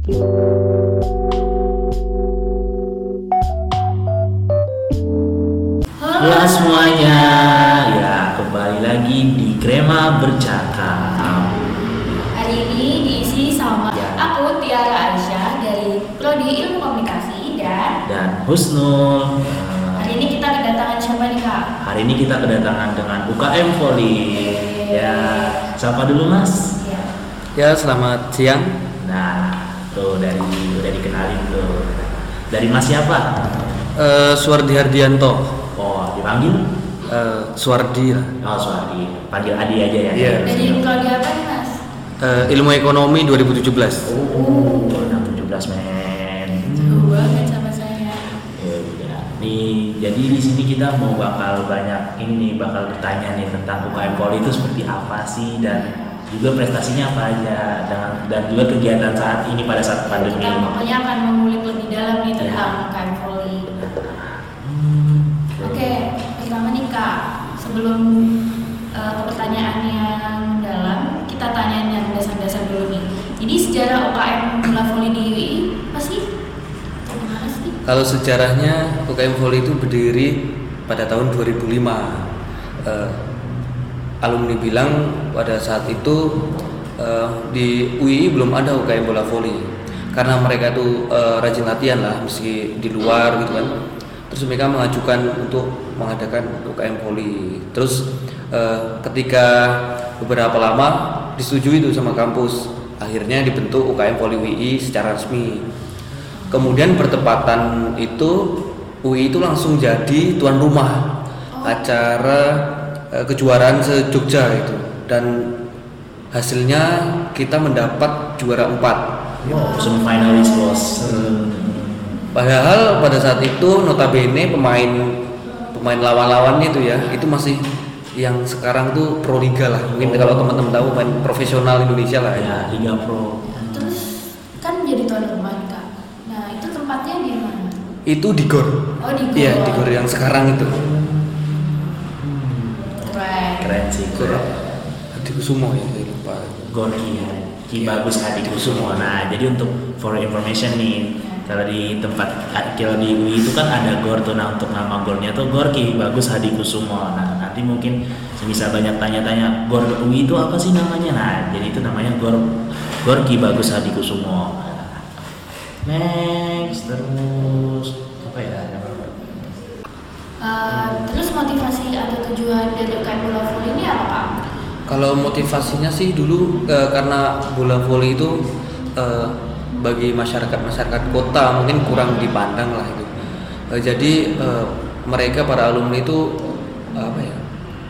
Halo semuanya, ya kembali lagi di Krema Bercakap. Hari ini diisi sama Ya. aku Tiara Aisyah dari Prodi Ilmu Komunikasi dan Dan Husnul. hari ini kita kedatangan siapa nih kak? Hari ini kita kedatangan dengan UKM Voli. Ya, siapa dulu Mas? Ya. Ya, selamat siang. Tuh dari udah dikenalin tuh. Dari Mas siapa? Eh Suwardi Hardianto. Oh, dipanggil? Eh Suwardi lah. Oh, Suwardi. Panggil Adi aja ya. Iya. Dari Prodi apa nih mas? Eh, ilmu ekonomi 2017. Oh, anak 17 men. Jauh banget sama saya. Ya udah. Nih, jadi di sini kita mau bakal banyak ini nih bakal bertanya nih tentang UKM Poli itu seperti apa sih dan juga prestasinya apa aja dan dan juga kegiatan saat ini pada saat pandemi. Kita pokoknya akan mengulik lebih dalam nih Ya. tentang UKM Volley. Hmm, Oke, pertama nih kak, sebelum eh, ke pertanyaan yang dalam, kita tanya yang dasar-dasar dulu nih. Jadi sejarah UKM bola volley di UI apa sih? Gimana sih? Kalau sejarahnya UKM Volley itu berdiri pada tahun 2005. Eh, alumni bilang pada saat itu eh, di UI belum ada UKM bola voli karena mereka tuh eh, rajin latihan lah meski di luar gitu kan. Terus mereka mengajukan untuk mengadakan UKM voli. Terus eh, ketika beberapa lama disetujui itu sama kampus, akhirnya dibentuk UKM Voli UI secara resmi. Kemudian bertepatan itu UI itu langsung jadi tuan rumah acara eh, kejuaraan se Jogja itu dan hasilnya kita mendapat juara empat. Wow, semifinalis bos. Padahal pada saat itu notabene pemain pemain lawan-lawannya itu ya itu masih yang sekarang tuh pro liga lah mungkin kalau teman-teman tahu pemain profesional Indonesia lah ya. Ya, Liga Pro. Terus kan jadi tuan rumah kak. Nah itu tempatnya di mana? Itu di gor. Oh di Gor. Iya di gor yang sekarang itu. Keren. Sih. Hadi Kusumo ya saya lupa. Gorki ya. Ki Bagus Hadi Kusumo. Nah, jadi untuk for information nih, kalau di tempat kalau di UI itu kan ada gor tuh nah untuk nama gornya tuh Gor Ki Bagus Hadi Kusumo. Nah, nanti mungkin bisa banyak tanya-tanya Gor UI itu apa sih namanya? Nah, jadi itu namanya Gor Gor Ki Bagus Hadi Kusumo. Next terus apa ya? Eh, terus motivasi atau tujuan dari UKM bola volley ini apa kak? Kalau motivasinya sih dulu eh, karena bola voli itu eh, bagi masyarakat masyarakat kota mungkin kurang dipandang lah itu. Eh, jadi eh, mereka para alumni itu apa ya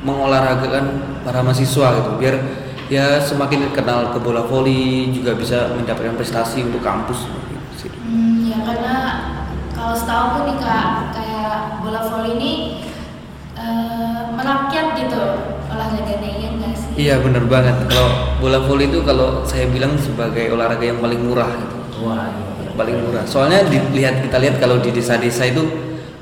mengolahragakan para mahasiswa gitu biar ya semakin kenal ke bola voli juga bisa mendapatkan prestasi untuk kampus. gitu. Hmm, ya karena kalau setahu aku nih kak bola volley ini eh, merakyat gitu olahraganya iya nggak sih? Iya bener banget. Kalau bola voli itu kalau saya bilang sebagai olahraga yang paling murah. Gitu. Wah, iya. paling murah. Soalnya dilihat kita lihat kalau di desa-desa itu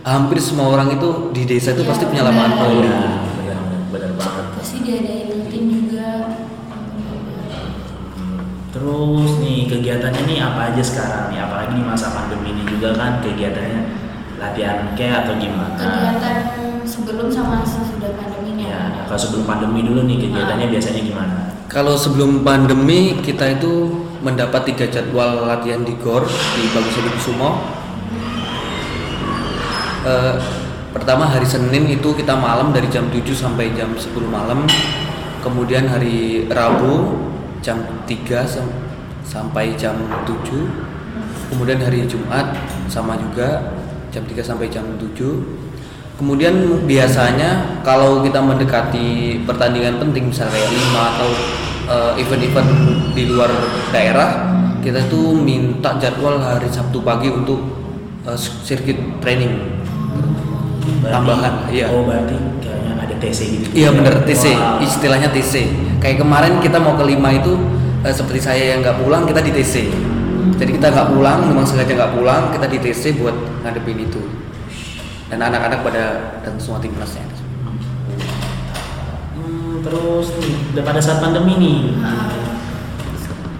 hampir semua orang itu di desa itu Iya, pasti punya lapangan benar. voli. Iya, benar benar banget. Pasti diadain rutin juga. Terus nih kegiatannya nih apa aja sekarang nih apalagi di masa pandemi ini juga kan kegiatannya latihan kayak atau gimana? Kegiatan sebelum sama sesudah pandemi Ya, ya. kalau sebelum pandemi dulu nih kegiatannya biasanya gimana? Kalau sebelum pandemi kita itu mendapat tiga jadwal latihan di GOR di Bagus Hadi Kusumo. Eh, pertama hari Senin itu kita malam dari jam 7 sampai jam 10 malam. Kemudian hari Rabu jam 3 sam- sampai jam 7. Kemudian hari Jumat sama juga jam 3 sampai jam 7. Kemudian biasanya kalau kita mendekati pertandingan penting misalnya kayak 5 atau eh, event-event di luar daerah, kita tuh minta jadwal hari Sabtu pagi untuk eh, sirkuit training. Berarti- Tambahan, iya. Oh berarti kayaknya ada TC gitu. Iya bener TC, Wah. istilahnya TC. Kayak kemarin kita mau ke lima itu eh, seperti saya yang nggak pulang kita di TC. Jadi kita nggak pulang, memang sengaja nggak pulang, kita di TC buat ngadepin itu. Dan anak-anak pada dan semua timnasnya. Hmm, terus nih udah pada saat pandemi nih.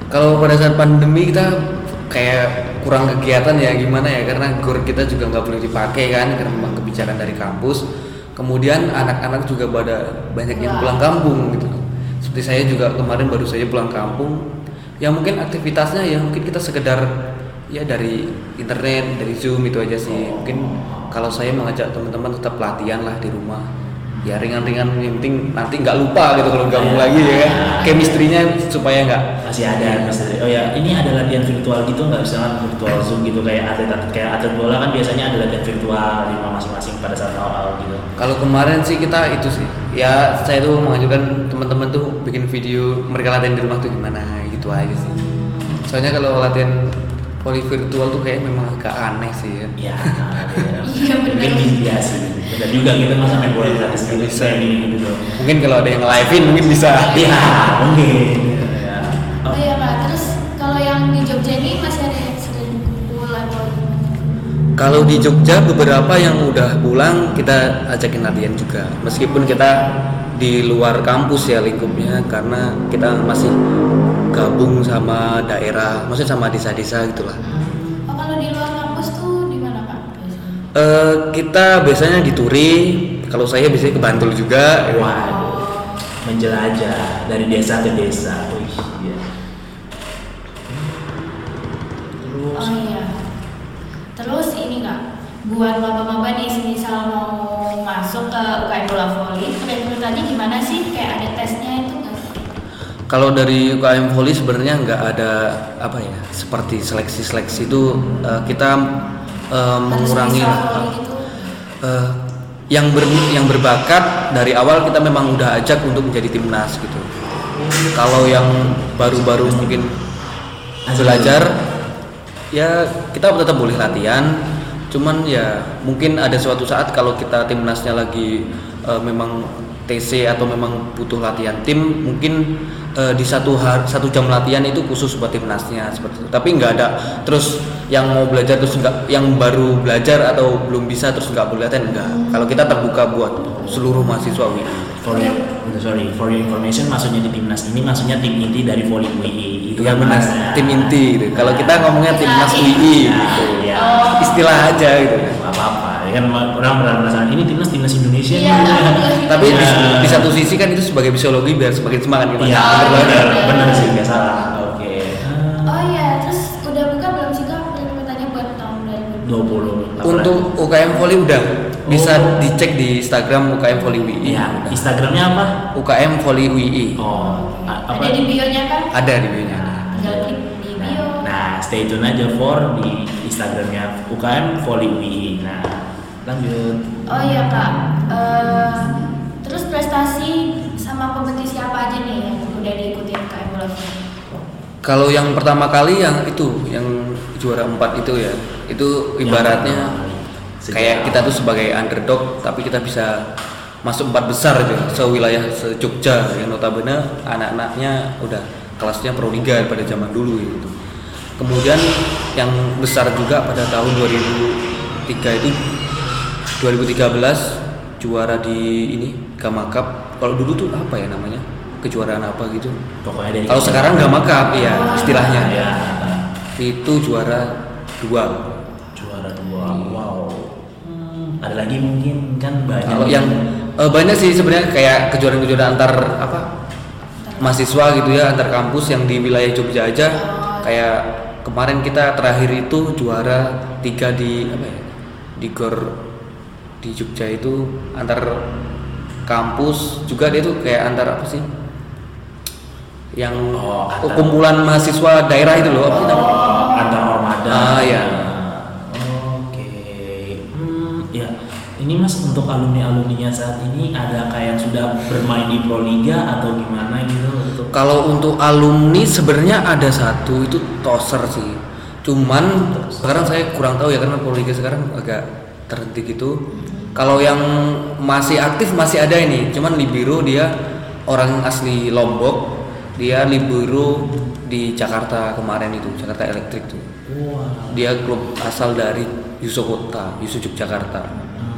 Kalau pada saat pandemi kita kayak kurang kegiatan ya gimana ya karena gor kita juga nggak boleh dipakai kan karena memang kebijakan dari kampus kemudian anak-anak juga pada banyak yang pulang kampung gitu seperti saya juga kemarin baru saja pulang kampung ya mungkin aktivitasnya ya mungkin kita sekedar ya dari internet dari zoom itu aja sih. Mungkin kalau saya mengajak teman-teman tetap latihan lah di rumah. Ya ringan-ringan yang penting nanti nggak lupa gitu kalau gabung lagi ya. Kan chemistry-nya supaya nggak masih ada misalnya oh ya ini ada latihan virtual gitu nggak? Bisa kan virtual zoom gitu kayak atlet kayak atlet bola kan biasanya ada latihan virtual di rumah masing-masing pada saat awal gitu. Kalau kemarin sih kita itu sih, ya saya tuh mengajukan teman-teman tuh bikin video mereka latihan di rumah tuh gimana gitu aja sih. Soalnya kalau latihan volley virtual tuh kayak memang agak aneh sih ya. ya Iya, benar. mungkin iya sih benar juga kita masa main bola gratis gitu Bisa. ini gitu Mungkin kalau ada yang live-in mungkin bisa. iya mungkin ya. Oh iya kak, terus kalau yang di Jogja ini masih ada yang sering gimana? Kalau di Jogja beberapa yang udah pulang kita ajakin latihan juga. Meskipun kita di luar kampus ya lingkupnya karena kita masih gabung sama daerah, maksudnya sama desa-desa gitulah. Oh kalau di luar kampus tuh di mana kak? biasanya? Eh, kita biasanya di Turi, kalau saya biasanya ke Bantul juga. waduh menjelajah dari desa ke desa Wih, iya. terus Oh iya. Terus ini kak, buat maba-maba nih misal mau masuk ke UKM bola voli, rekrutannya gimana sih? Kayak ada tesnya itu? Kalau dari UKM Volley sebenarnya nggak ada apa ya, seperti seleksi-seleksi itu eh, kita Harus mengurangi lah. gitu? Eh, yang ber, yang berbakat dari awal kita memang udah ajak untuk menjadi timnas gitu. Kalau yang baru-baru mungkin belajar ya kita tetap boleh latihan cuman ya mungkin ada suatu saat kalau kita timnasnya lagi eh, memang TC atau memang butuh latihan tim mungkin eh, di satu hari satu jam latihan itu khusus buat timnasnya seperti itu tapi nggak ada terus yang mau belajar terus nggak yang baru belajar atau belum bisa terus nggak boleh latihan enggak kalau kita terbuka buat seluruh mahasiswa WI for your, sorry for your information maksudnya di timnas ini maksudnya tim inti dari volley UI itu Iya kan benar, bahasa. tim inti gitu. Kalau kita ngomongnya timnas Iya. UI Nah, gitu. iya. Istilah aja gitu. Nggak apa-apa ya kan orang penasaran ini timnas timnas Indonesia Iya. nih. Tapi di, Iya. di satu sisi kan itu sebagai fisiologi biar semakin semangat kita. iya Oh, benar iya. benar sih nggak salah oke Oh iya, terus udah buka belum sih kak rekrutannya buat tahun 2020? 20 Untuk UKM Volley udah bisa Oh. dicek di Instagram UKM Volley WI. Iya, Instagramnya apa? UKM Volley WI. Oh, a- apa? Ada di bio-nya kan? Ada di bio-nya. ada. Tinggal klik di bio. Nah, nah, stay tune aja for di Instagramnya UKM Volley UI. Nah, lanjut. Oh iya kak, Eh, terus prestasi sama kompetisi apa aja nih yang udah diikuti bola voli? Kalau yang pertama kali yang itu yang juara empat itu ya, itu ibaratnya Sejak kayak kita tuh sebagai underdog tapi kita bisa masuk empat besar aja sewilayah se Jogja yang notabene anak-anaknya udah kelasnya pro liga pada zaman dulu gitu. Kemudian yang besar juga pada tahun 2003 itu 2013 juara di ini Gama Cup. Kalau dulu tuh apa ya namanya? Kejuaraan apa gitu? Pokoknya dari Kalau sekarang Gama Cup ya istilahnya. ya, Itu juara dua. juara dua. Wow. Hmm, ada lagi mungkin kan banyak. Kalau yang eh, banyak sih sebenarnya kayak kejuaraan-kejuaraan antar apa mahasiswa gitu ya antar kampus yang di wilayah Jogja aja kayak kemarin kita terakhir itu juara tiga di apa ya di gor di Jogja itu antar kampus juga dia tuh kayak antar apa sih yang Oh, antar- kumpulan mahasiswa daerah itu loh apa? Oh, antar ormada. Ah, iya. Oke. Hmm, ya. Ini Mas untuk alumni-alumninya saat ini ada kayak yang sudah bermain di Proliga atau gimana gitu untuk Kalau untuk alumni sebenarnya ada satu itu toser sih. Cuman sekarang saya kurang tahu ya karena Proliga sekarang agak terhenti gitu. Kalau yang masih aktif masih ada ini. Cuman Libero dia orang asli Lombok. Dia Libero di Jakarta kemarin itu, Jakarta Elektrik tuh. Wah. Dia klub asal dari Yusukota, Yusuf Yogyakarta.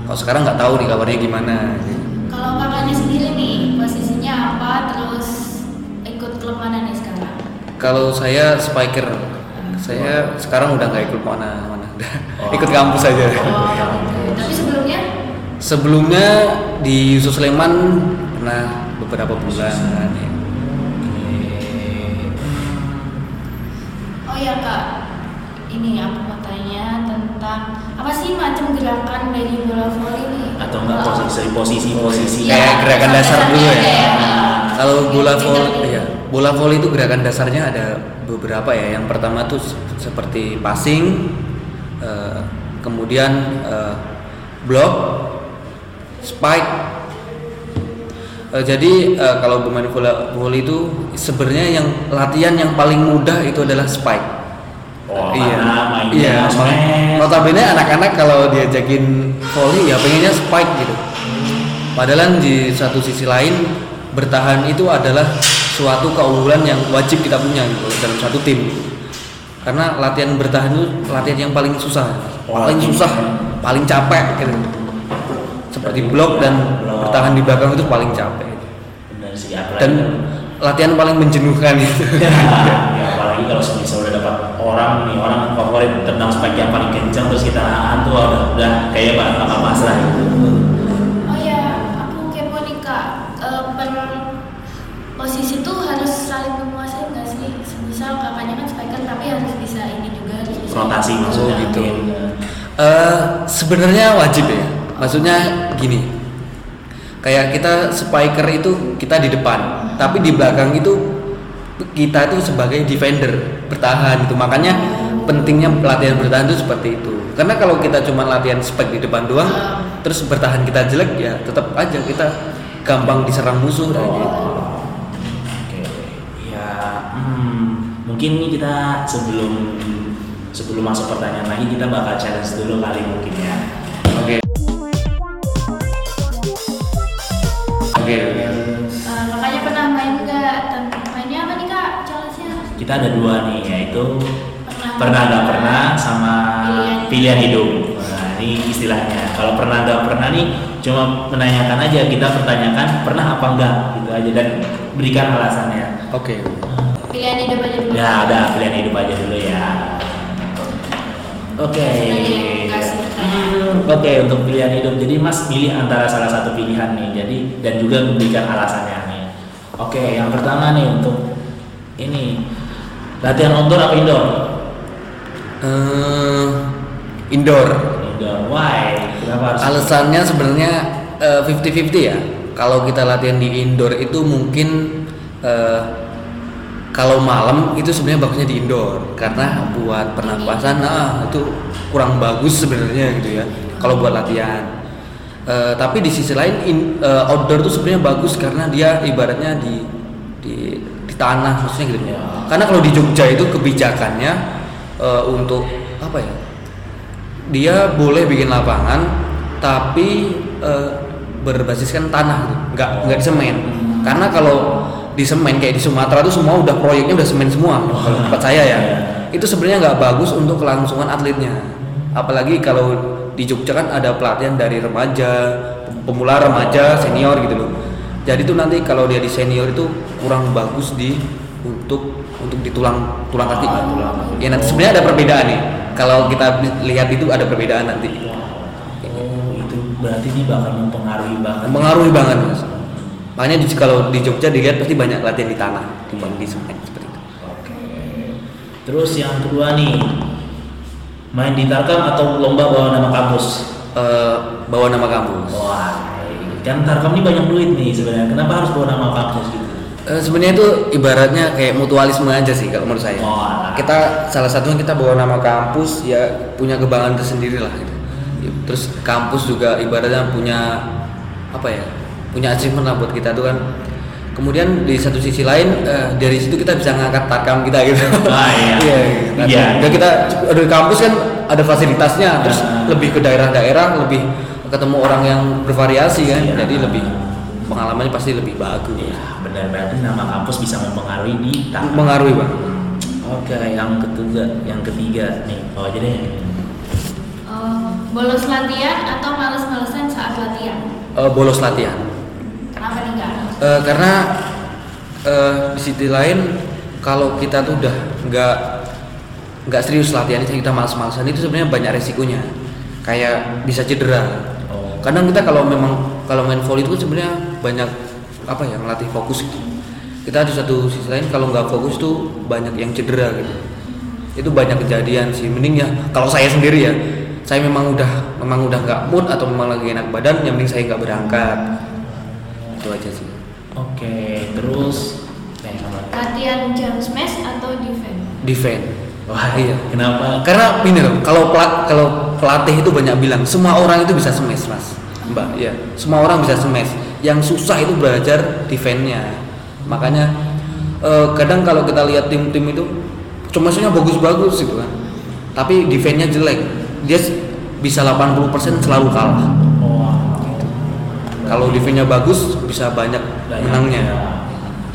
Kalau sekarang nggak tahu nih kabarnya gimana. Kalau kakaknya sendiri nih posisinya apa? Terus ikut klub mana nih sekarang? Kalau saya spiker, Saya sekarang udah nggak ikut mana mana, udah Oh. ikut kampus aja. Oh, Sebelumnya di Yusuf Sleman pernah beberapa bulan. kan, ya. Oh ya kak, ini aku mau tanya tentang apa sih macam gerakan dari bola voli ini? atau enggak posisi posisi posisi Iya, Kayak gerakan dasar dulu ya. kayak, Kalau bola voli, ya, bola voli itu gerakan dasarnya ada beberapa ya. Yang pertama tuh se- seperti passing, eh, kemudian eh, block, spike. Eh, jadi eh, kalau bermain bola voli itu sebenarnya yang latihan yang paling mudah itu adalah spike. Oh, iya, iya. Notabene anak-anak kalau diajakin volley ya pengennya spike gitu. Padahal di satu sisi lain bertahan itu adalah suatu keunggulan yang wajib kita punya gitu dalam satu tim. Karena latihan bertahan itu latihan yang paling susah, paling susah, paling capek gitu. Seperti blok dan Blok. bertahan di belakang itu paling capek. benar sih apalagi Dan latihan paling menjenuhkan gitu. ya, apalagi kalau misal udah dapat orang nih orang favorit tendang spike yang paling kencang terus kita nahan tuh udah udah kayak pak apa pasrah gitu Oh ya, aku kepo nih kak. Eh, per posisi tuh harus saling menguasai nggak sih? Misal kakaknya kan spiker tapi harus bisa ini juga harus bisa. rotasi maksudnya Oh, gitu. Eh, sebenarnya wajib ya. Maksudnya gini. Kayak kita spiker itu kita di depan, tapi di belakang itu kita itu sebagai defender bertahan itu. Makanya pentingnya latihan bertahan itu seperti itu. Karena kalau kita cuma latihan spike di depan doang, terus bertahan kita jelek ya tetap aja kita gampang diserang musuh kayak gitu. Oke, ya hmm, mungkin nih kita sebelum sebelum masuk pertanyaan lagi kita bakal challenge dulu kali mungkin ya. Oke. Oke. oke. Eh, kakaknya pernah main nggak? Ten- Mainnya apa nih kak? Challenge-nya? Kita ada dua nih yaitu Pernah. pernah nggak pernah sama Pilihan. pilihan hidup. Nah ini istilahnya. Kalau pernah nggak pernah nih cuma menanyakan aja kita pertanyakan pernah apa enggak gitu aja dan berikan alasannya. Oke. Pilihan hidup aja dulu. Ya udah pilihan hidup aja dulu ya. Oke. Langsung Oke untuk pilihan hidup. Jadi Mas pilih antara salah satu pilihan nih. Jadi dan juga memberikan alasannya nih. Oke yang pertama nih untuk ini latihan outdoor apa indoor? Eh, indoor. Indoor. Why? Kenapa harus? Alasannya sebenarnya eh, 50-50 ya. Kalau kita latihan di indoor itu mungkin eh, kalau malam itu sebenarnya bagusnya di indoor karena buat pernapasan nah itu kurang bagus sebenarnya gitu ya. Kalau buat latihan. Eh, tapi di sisi lain in- eh, outdoor itu sebenarnya bagus karena dia ibaratnya di di, di tanah maksudnya gitu. Ya. Karena kalau di Jogja itu kebijakannya eh, untuk apa ya? dia boleh bikin lapangan tapi eh, berbasiskan tanah gitu nggak nggak di semen karena kalau di semen kayak di Sumatera tuh semua udah proyeknya udah semen semua kalau tempat saya ya. Itu sebenarnya nggak bagus untuk kelangsungan atletnya. Apalagi kalau di Jogja kan ada pelatihan dari remaja pemula remaja senior gitu loh. Jadi tuh nanti kalau dia di senior itu kurang bagus di untuk untuk di tulang tulang kaki. Ah, tulang kaki. ya nanti sebenarnya ada perbedaan nih. Kalau kita lihat itu ada perbedaan nanti. Oh itu berarti ini bakal mempengaruhi banget. mengaruhi banget mas makanya di, kalau di Jogja dilihat pasti banyak latihan di tanah dibanding di semen seperti itu Oke. Terus yang kedua nih, main di Tarkam atau lomba bawa nama kampus? Eh, bawa nama kampus Wah, kan Tarkam ini banyak duit nih sebenarnya. Kenapa harus bawa nama kampus gitu? Eh, sebenarnya itu ibaratnya kayak mutualisme aja sih kalau menurut saya Oh, alah. kita salah satunya kita bawa nama kampus ya punya kebanggaan tersendiri lah gitu terus kampus juga ibaratnya punya apa ya punya achievement lah buat kita tuh kan kemudian di satu sisi lain eh, dari situ kita bisa ngangkat tarkam kita gitu Ah, iya. iya Iya. iya Dan kita dari kampus kan ada fasilitasnya terus Ah. lebih ke daerah-daerah lebih ketemu orang yang bervariasi kan Iya. jadi lebih pengalamannya pasti lebih bagus Iya, benar berarti nama kampus bisa mempengaruhi di Tarkam. mengaruhi bang Oke, yang ketiga, yang ketiga nih, oh aja deh. Oh, bolos latihan atau males-malesan saat latihan? Eh, bolos latihan Eh, karena eh, di sisi lain kalau kita tuh udah nggak nggak serius latihan kita malas-malasan itu sebenarnya banyak resikonya. Kayak bisa cedera. Oh. kadang kita kalau memang kalau main volley itu kan sebenarnya banyak apa ya melatih fokus gitu. Kita di satu sisi lain kalau nggak fokus tuh banyak yang cedera gitu. Itu banyak kejadian sih. Mending ya kalau saya sendiri ya saya memang udah memang udah nggak mood atau memang lagi enak badan yang penting saya nggak berangkat. Itu aja sih Oke, terus eh? Latihan jam smash atau defense? defend Wah, Iya. Kenapa? karena ini loh kalau pelat kalau pelatih itu banyak bilang semua orang itu bisa smash mas mbak ya semua orang bisa smash yang susah itu belajar defendnya makanya eh, kadang kalau kita lihat tim-tim itu smashnya bagus-bagus gitu kan tapi defendnya jelek dia bisa 80% selalu kalah kalau defendnya bagus bisa banyak banyak menangnya ya.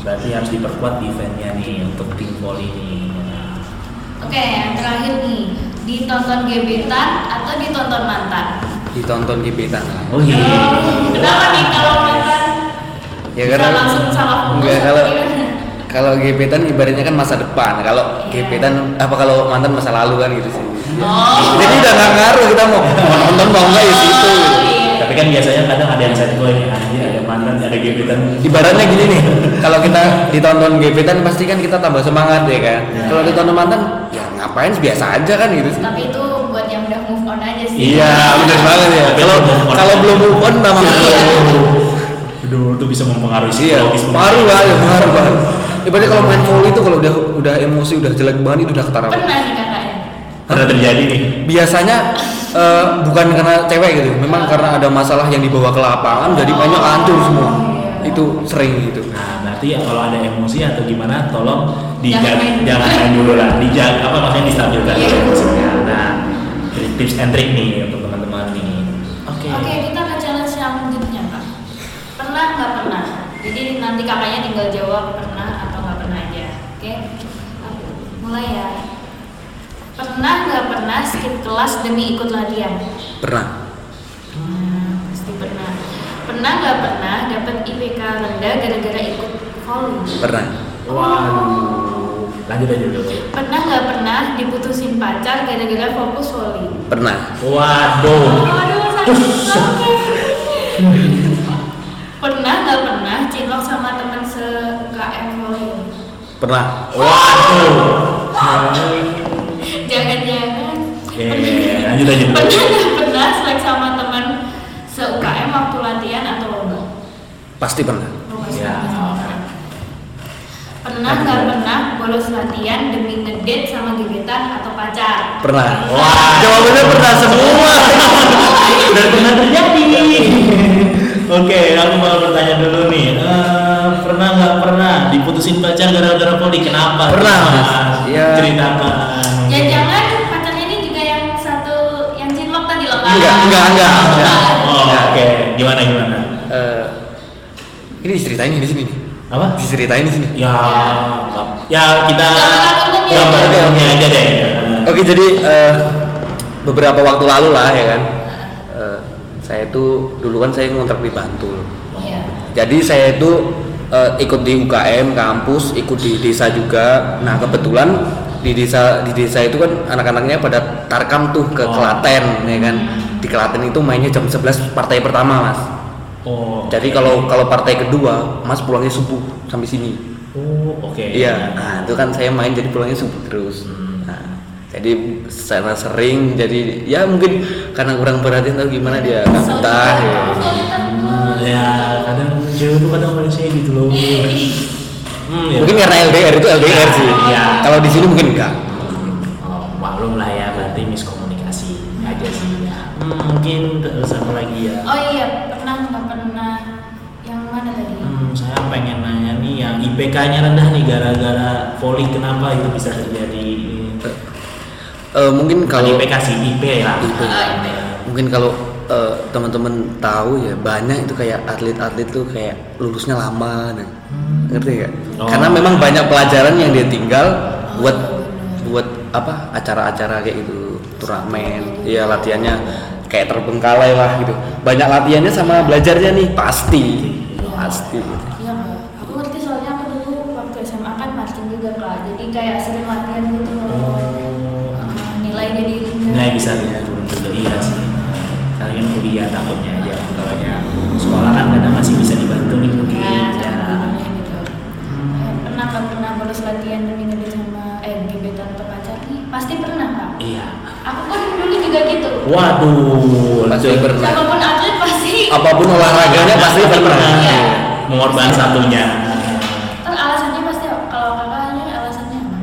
Berarti harus diperkuat defense-nya nih untuk tim volley ini. Oke, yang terakhir nih, ditonton gebetan atau ditonton mantan? ditonton gebetan Oh iya. Oh, Kenapa nih kalau mantan? ya bisa karena langsung salah enggak kalau kalau gebetan ibaratnya kan masa depan kalau Iya. gebetan apa kalau mantan masa lalu kan gitu sih Oh. jadi udah nggak ngaruh kita mau nonton mau enggak ya situ gitu. Iya. Tapi kan biasanya kadang ada yang set boy nih, anjir ada mantan, ada gebetan. ibaratnya gini nih kalau kita ditonton gebetan pasti kan kita tambah semangat ya kan Iya. kalau ditonton mantan ya ngapain biasa aja kan gitu sih Tapi itu buat yang udah move on aja sih. iya benar banget ya kalau belum move on. kalau belum move on nama Aduh, itu bisa mempengaruhi iya psikologis. pengaruh banget pengaruh banget ibaratnya kalau main volley itu kalau udah udah emosi udah jelek banget itu udah ketara Pernah? Pernah terjadi nih. biasanya eh, bukan karena cewek gitu memang karena ada masalah yang dibawa ke lapangan jadi banyak hancur semua itu sering gitu Nah, berarti ya kalau ada emosi atau gimana, tolong dijaga, jangan main dulu lah, dijaga apa maksudnya distabilkan Iya. dulu emosinya. Nah, tips and trick nih untuk teman-teman nih. Oke. Oke, kita akan challenge selanjutnya kak. Pernah nggak pernah? Jadi nanti kakaknya tinggal jawab pernah atau nggak pernah aja. Oke? Mulai ya. Pernah nggak pernah skip kelas demi ikut latihan? pernah Hmm, pasti pernah. Pernah nggak pernah dapat IPK rendah gara-gara ikut volley? pernah Waduh. Lanjut aja dulu. Pernah nggak pernah diputusin pacar gara-gara fokus volley? pernah Waduh. Aduh, sakit banget. Pernah nggak pernah cilok sama teman se KM volley? pernah Waduh. Jangan-jangan. Oke, lanjut aja dulu. Pernah pernah selek sama teman se UKM waktu latihan atau lomba? pasti pernah Oh, pasti Ya. pernah. Pernah nggak pernah bolos latihan demi ngedate sama gebetan atau pacar? pernah Wah. jawabannya pernah semua Dan pernah terjadi. Oke, aku mau bertanya dulu nih. Eh, pernah nggak pernah diputusin pacar gara-gara poli? Kenapa? Pernah, Mas. Iya. Ceritakan. Ya jangan pacarnya ini juga yang satu yang cinlok tadi loh kan? Enggak, enggak, enggak, enggak. Oh, oke. Gimana gimana? Eh, ini diceritain di sini nih Apa? diceritain di sini Ya, ya kita Gambaran umumnya. gambar umumnya aja deh. Oke jadi eh, beberapa waktu lalu lah ya kan eh, saya itu dulu kan saya ngontrak di Bantul Iya. jadi saya itu eh, ikut di UKM kampus ikut di desa juga nah kebetulan di desa di desa itu kan anak-anaknya pada tarkam tuh ke Oh. Klaten ya kan di Klaten itu mainnya jam 11 partai pertama mas Oh. jadi kalau kalau partai kedua mas pulangnya subuh sampai sini Oh, oke. Iya, nah itu kan saya main jadi pulangnya subuh terus. Hmm. Nah, jadi sana sering jadi ya mungkin karena kurang perhatian atau gimana dia nggak betah ya. Hmm, ya kadang cewek tuh kadang manusia gitu loh. Hmm, ya. Mungkin karena LDR itu LDR sih. Iya. Kalau di sini mungkin enggak. Oh, maklum lah ya, berarti miskomunikasi aja sih. Hmm, mungkin terus apa lagi ya? Oh iya, pernah nggak pernah yang mana tadi? Hmm, saya pengen nanya nih yang IPK-nya rendah nih gara-gara poli kenapa itu bisa terjadi? Eh, mungkin Kalau IPK sih IP lah. IP. IP. mungkin kalau eh, teman-teman tahu ya banyak itu kayak atlet-atlet tuh kayak lulusnya lama, nah. ngerti nggak? Oh. Karena memang banyak pelajaran yang dia tinggal buat buat apa acara-acara kayak gitu turnamen, ya latihannya kayak terbengkalai lah gitu. Banyak latihannya sama belajarnya nih pasti, pasti. Iya Kak. Aku ngerti soalnya aku dulu waktu SMA kan marching juga kak. Jadi kayak sering latihan gitu loh. Oh, jadi rendah. Nah bisa Waduh, Pasti pernah. Siapa pun atlet pasti. apa pun olahraganya pasti pernah Iya. mengorban satunya. Kan alasannya pasti kalau kakaknya alasannya apa?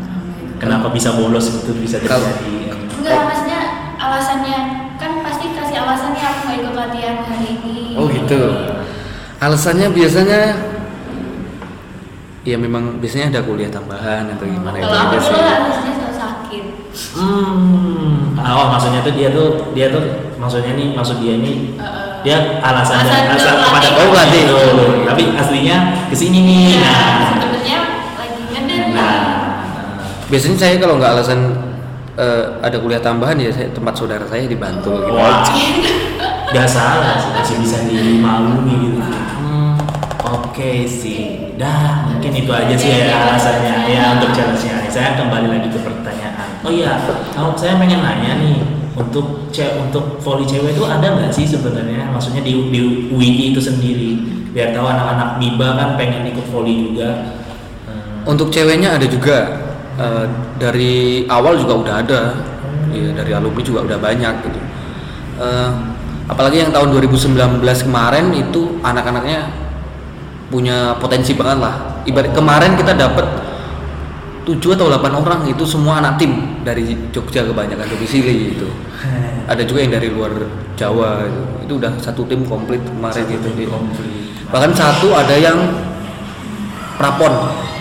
Kenapa bisa bolos itu bisa terjadi? Enggak, maksudnya alasannya kan pasti kasih alasannya aku nggak ikut latihan hari ini. Oh gitu. Alasannya biasanya ya memang biasanya ada kuliah tambahan atau gimana itu Kalau aku sih. dulu alasannya sakit. Hmm. Oh maksudnya tuh dia tuh dia tuh maksudnya nih maksud dia ini Heeh. dia alasan Alasan dan alasan ke kepada pelatih. oh pelatih. gitu. Tapi aslinya ke sini nih. Iya, Nah. sebenarnya lagi ngedate. Nah. Biasanya saya kalau nggak alasan eh, ada kuliah tambahan ya saya tempat saudara saya dibantu gitu. Wah. Gak salah sih, masih bisa dimaklumi gitu. Hmm, Oke sih, dah mungkin itu aja sih ya alasannya ya untuk challenge-nya. Saya kembali lagi ke pertanyaan. Oh iya, kalau saya pengen nanya nih untuk ce untuk volley cewek itu ada nggak sih sebenarnya? Maksudnya di, di UII itu sendiri, biar tahu anak-anak MIBA kan pengen ikut volley juga. Hmm, Untuk ceweknya ada juga Eh, dari awal juga udah ada, ya, dari alumni juga udah banyak gitu. Eh, apalagi yang tahun 2019 kemarin itu anak-anaknya punya potensi banget lah. Ibarat kemarin kita dapat 7 atau 8 orang itu semua anak tim dari Jogja kebanyakan domisili gitu. Ada juga yang dari luar Jawa gitu. Itu udah satu tim komplit kemarin gitu. Satu tim komplit. Bahkan satu ada yang prapon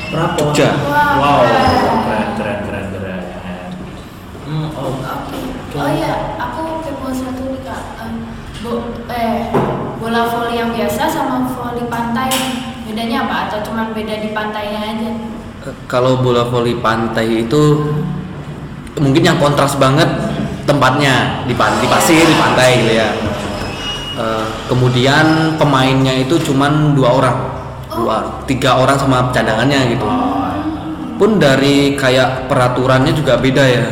Prapon. Jogja. Wow, keren keren keren keren. Hmm, oh. Oh iya, aku kepo satu nih kak. Em, bo, eh, bola voli yang biasa sama voli pantai bedanya apa? Atau cuma beda di pantainya aja? Kalau bola voli pantai itu mungkin yang kontras banget tempatnya di pantai, di pasir, di pantai gitu ya. Eh, kemudian pemainnya itu cuman dua orang, dua, tiga orang sama cadangannya gitu. Pun dari kayak peraturannya juga beda ya.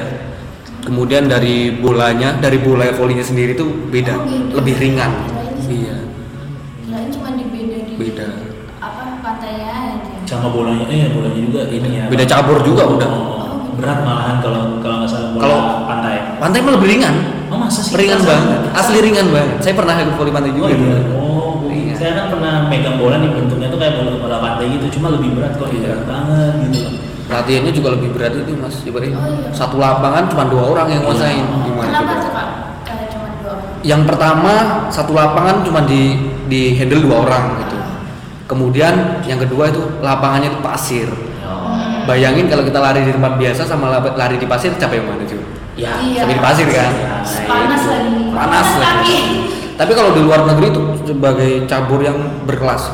Kemudian dari bolanya, dari bola volinya sendiri itu beda, Oh, gitu. lebih ringan. Iya, cuma di beda di Beda. apa pantainya aja. Sama bolanya, eh bolanya juga ini ya. Beda cabur juga udah. Oh, berat malahan kalau kalau nggak salah bola Kalau- pantai. Pantai mah lebih ringan. Oh masa sih? ringan banget asli ringan banget saya pernah ikut voli pantai Oh juga iya. dulu. Oh, Iya. saya kan pernah megang bola nih bentuknya tuh kayak bola bola pantai gitu, cuma lebih berat kok, Iya. berat banget gitu loh. latihannya juga lebih berat itu mas ibaratnya Oh, iya. satu lapangan cuma dua orang yang nguasain gimana Kenapa coba? tuh kak? Yang pertama satu lapangan cuma di di handle dua orang gitu kemudian yang kedua itu lapangannya itu pasir Oh. bayangin kalau kita lari di tempat biasa sama la- lari di pasir capek yang mana cuy Ya. Iya. Di pasir kan Panas Itu. lagi. panas Panas lagi tapi kalau di luar negeri itu sebagai cabur yang berkelas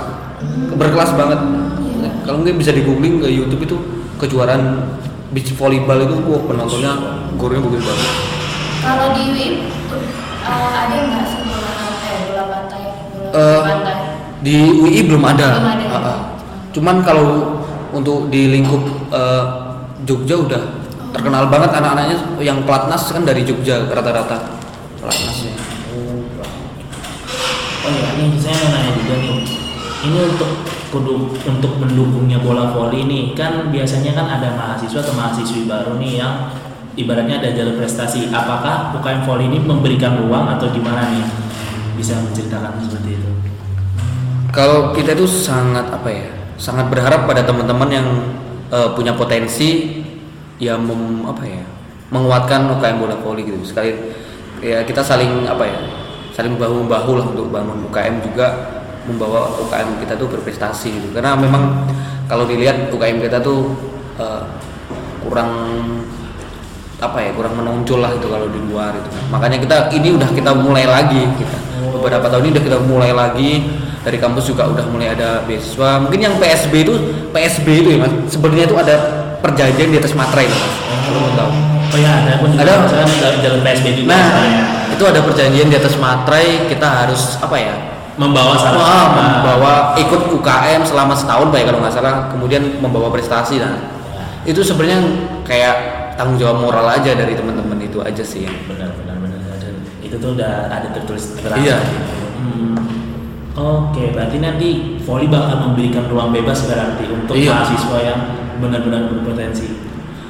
berkelas banget Iya. kalau nggak bisa di googling ke YouTube itu kejuaraan beach volleyball itu wah penontonnya gornya bagus banget Kalau di WIP eh, ada nggak sih bola pantai, bola pantai, bola Eh, pantai? Di UI belum ada, Belum ada. Ah. cuman kalau untuk di lingkup eh, Jogja udah terkenal banget anak-anaknya yang pelatnas kan dari Jogja rata-rata pelatnasnya Oh iya, ini saya mau nanya juga nih. Ini untuk kudu untuk mendukungnya bola voli nih, kan biasanya kan ada mahasiswa atau mahasiswi baru nih yang ibaratnya ada jalur prestasi. Apakah UKM voli ini memberikan ruang atau gimana nih? Bisa menceritakan seperti itu. Kalau kita itu sangat apa ya, sangat berharap pada teman-teman yang eh, punya potensi ya mem, apa ya, menguatkan UKM bola voli gitu. Sekali ya kita saling apa ya, saling bahu membahu lah untuk bangun UKM juga membawa UKM kita tuh berprestasi gitu. Karena memang kalau dilihat UKM kita tuh eh, kurang apa ya kurang menonjol lah itu kalau di luar itu makanya kita ini udah kita mulai lagi kita beberapa tahun ini udah kita mulai lagi dari kampus juga udah mulai ada beasiswa mungkin yang PSB itu PSB itu ya mas sebenarnya itu ada perjanjian di atas materai mas kalau mau tahu Oh ya, ada pun Ada. jalur- jalur PSB juga. nah misalnya. itu ada perjanjian di atas materai kita harus apa ya membawa Wah, satu- membawa ikut UKM selama setahun pak ya kalau nggak salah kemudian membawa prestasi nah itu sebenarnya kayak tanggung jawab moral aja dari teman-teman itu aja sih benar benar benar ada itu tuh udah ada tertulis terang Iya. Hmm. Oke berarti nanti volley bakal memberikan ruang bebas berarti untuk Iya. mahasiswa yang benar-benar berpotensi.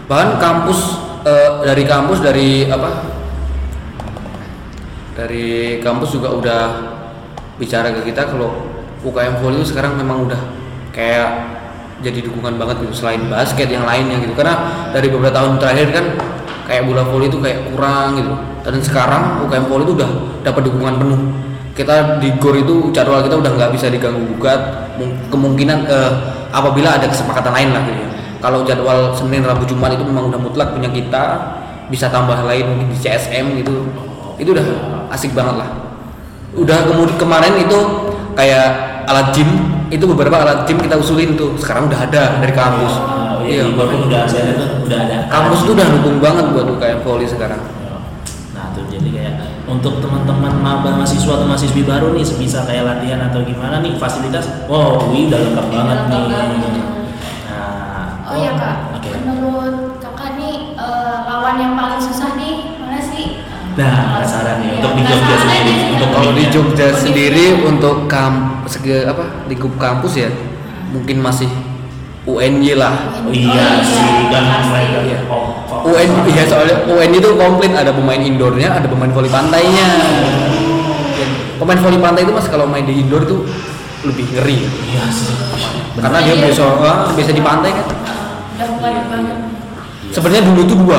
Bahkan kampus eh, dari kampus dari apa? Dari kampus juga udah bicara ke kita kalau UKM volley itu sekarang memang udah kayak jadi dukungan banget gitu selain basket yang lainnya gitu. Karena dari beberapa tahun terakhir kan kayak bola volley itu kayak kurang gitu. Dan sekarang UKM volley itu udah dapat dukungan penuh kita di GOR itu jadwal kita udah nggak bisa diganggu gugat Mung- kemungkinan eh, apabila ada kesepakatan lain lah gitu ya. kalau jadwal Senin Rabu Jumat itu memang udah mutlak punya kita bisa tambah lain mungkin di CSM gitu. Itu udah asik banget lah. Udah kemudian kemarin itu kayak alat gym itu beberapa alat gym kita usulin tuh. Sekarang udah ada dari kampus. Oh, iya iya, pun udah udah ada. Kampus tuh udah dukung banget buat UKM volley sekarang Nah tuh jadi kayak untuk teman-teman maba mahasiswa atau mahasiswi baru nih sebisa kayak latihan atau gimana nih fasilitas, wow wih udah lengkap banget Lengkap nih. banget. Nah, Oh iya kak, Oke. menurut kakak nih eh, lawan yang paling susah nih mana sih? Nah, penasaran nih, Iya, untuk di Jogja sendiri, untuk kalau di Jogja Oh, sendiri untuk kamp segi apa lingkup kampus ya mungkin masih UNY lah Oh iya sih kan Pasti. mereka Iya. oh, fokus UN sama- iya soalnya UN itu komplit ada pemain indoornya ada pemain voli pantainya pemain voli pantai itu mas kalau main di indoor itu lebih ngeri Iya sih. karena dia Iya. biasa ah, biasa di pantai kan banget. sebenarnya dulu itu dua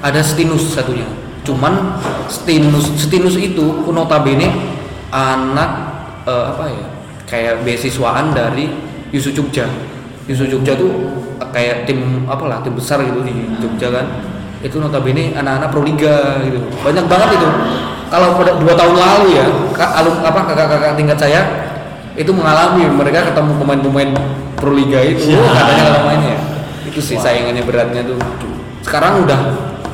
ada Stinus satunya cuman Stinus Stinus itu notabene anak eh, apa ya kayak beasiswaan dari Yusu Jogja Yusu Jogja tuh kayak tim apalah tim besar gitu di Jogja kan itu notabene anak-anak proliga gitu banyak banget itu kalau pada dua tahun lalu ya kak alum apa kakak-kakak tingkat saya itu mengalami mereka ketemu pemain-pemain proliga itu Ya. katanya kalau mainnya itu sih saingannya beratnya tuh sekarang udah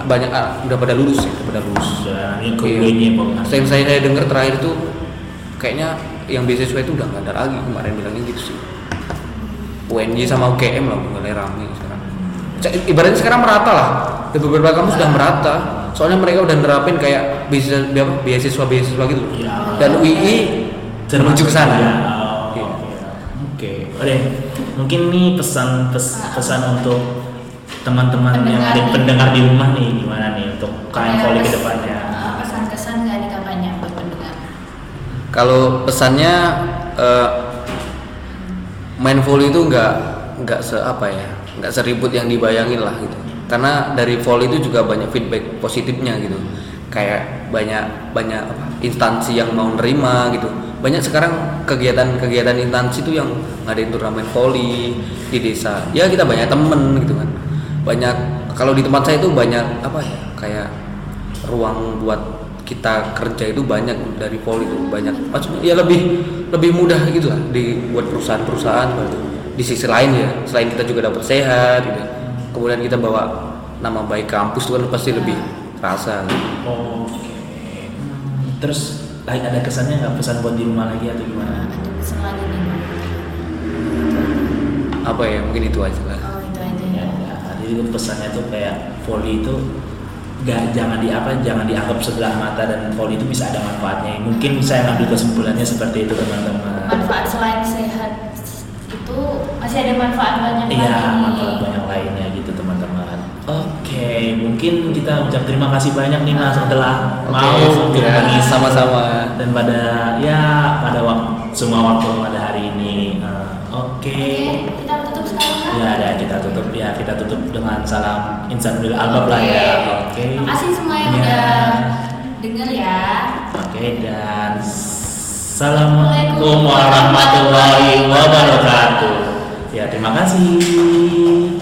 banyak ah, udah pada lulus ya udah pada lulus Iya. ya. Yang saya, saya dengar terakhir tuh kayaknya yang beasiswa itu udah nggak ada lagi kemarin bilangnya gitu sih. UNY sama UGM lah mulai rame sekarang. Ibaratnya sekarang merata lah. Di beberapa kampus sudah merata. Soalnya mereka udah nerapin kayak beasiswa beasiswa beasiswa gitu. Ya. Dan UI menuju ke sana. Ya. Oke, oke. Mungkin nih pesan pes- pesan untuk teman-teman yang Pendengar di, nih. pendengar di rumah nih gimana nih untuk KM Ada Volley ke depannya. eh, Kesan-kesan nggak nih kakaknya buat pendengar? Kalau pesannya eh, main volley itu nggak nggak se apa ya nggak seribut yang dibayangin lah gitu. Karena dari volley itu juga banyak feedback positifnya gitu. Kayak banyak banyak apa, instansi yang mau nerima gitu. Banyak sekarang kegiatan-kegiatan instansi itu yang ngadain turnamen volley di desa. Ya kita banyak temen gitu kan. Banyak kalau di tempat saya itu banyak apa ya kayak ruang buat kita kerja itu banyak dari poli itu banyak maksudnya ya lebih lebih mudah gitu lah di buat perusahaan-perusahaan gitu. di sisi lain ya selain kita juga dapat sehat gitu kemudian kita bawa nama baik kampus itu kan pasti lebih terasa gitu. Oke. Hmm, Terus lagi ada kesannya nggak pesan buat di rumah lagi atau gimana? Ada pesan lagi nih? apa ya mungkin itu aja lah Oh itu aja Ya, ya. Jadi itu pesannya tuh kayak volley itu gak jangan di apa jangan dianggap sebelah mata dan volley itu bisa ada manfaatnya. Mungkin saya ngambil kesimpulannya seperti itu teman-teman. Manfaat selain sehat itu masih ada manfaat banyak Iya, manfaat banyak lainnya gitu teman-teman. Oke, mungkin kita ucap terima kasih banyak nih Mas setelah Oke, mau untuk ya, sama-sama. dan pada ya pada waktu semua waktu pada hari ini. Eh, Oke. Kita tutup Ya, ada kita tutup ya kita tutup dengan salam insan bil albab lah ya. Oke. Makasih semua yang Ya. udah denger ya. Oke dan Assalamualaikum warahmatullahi wabarakatuh. Ya terima kasih.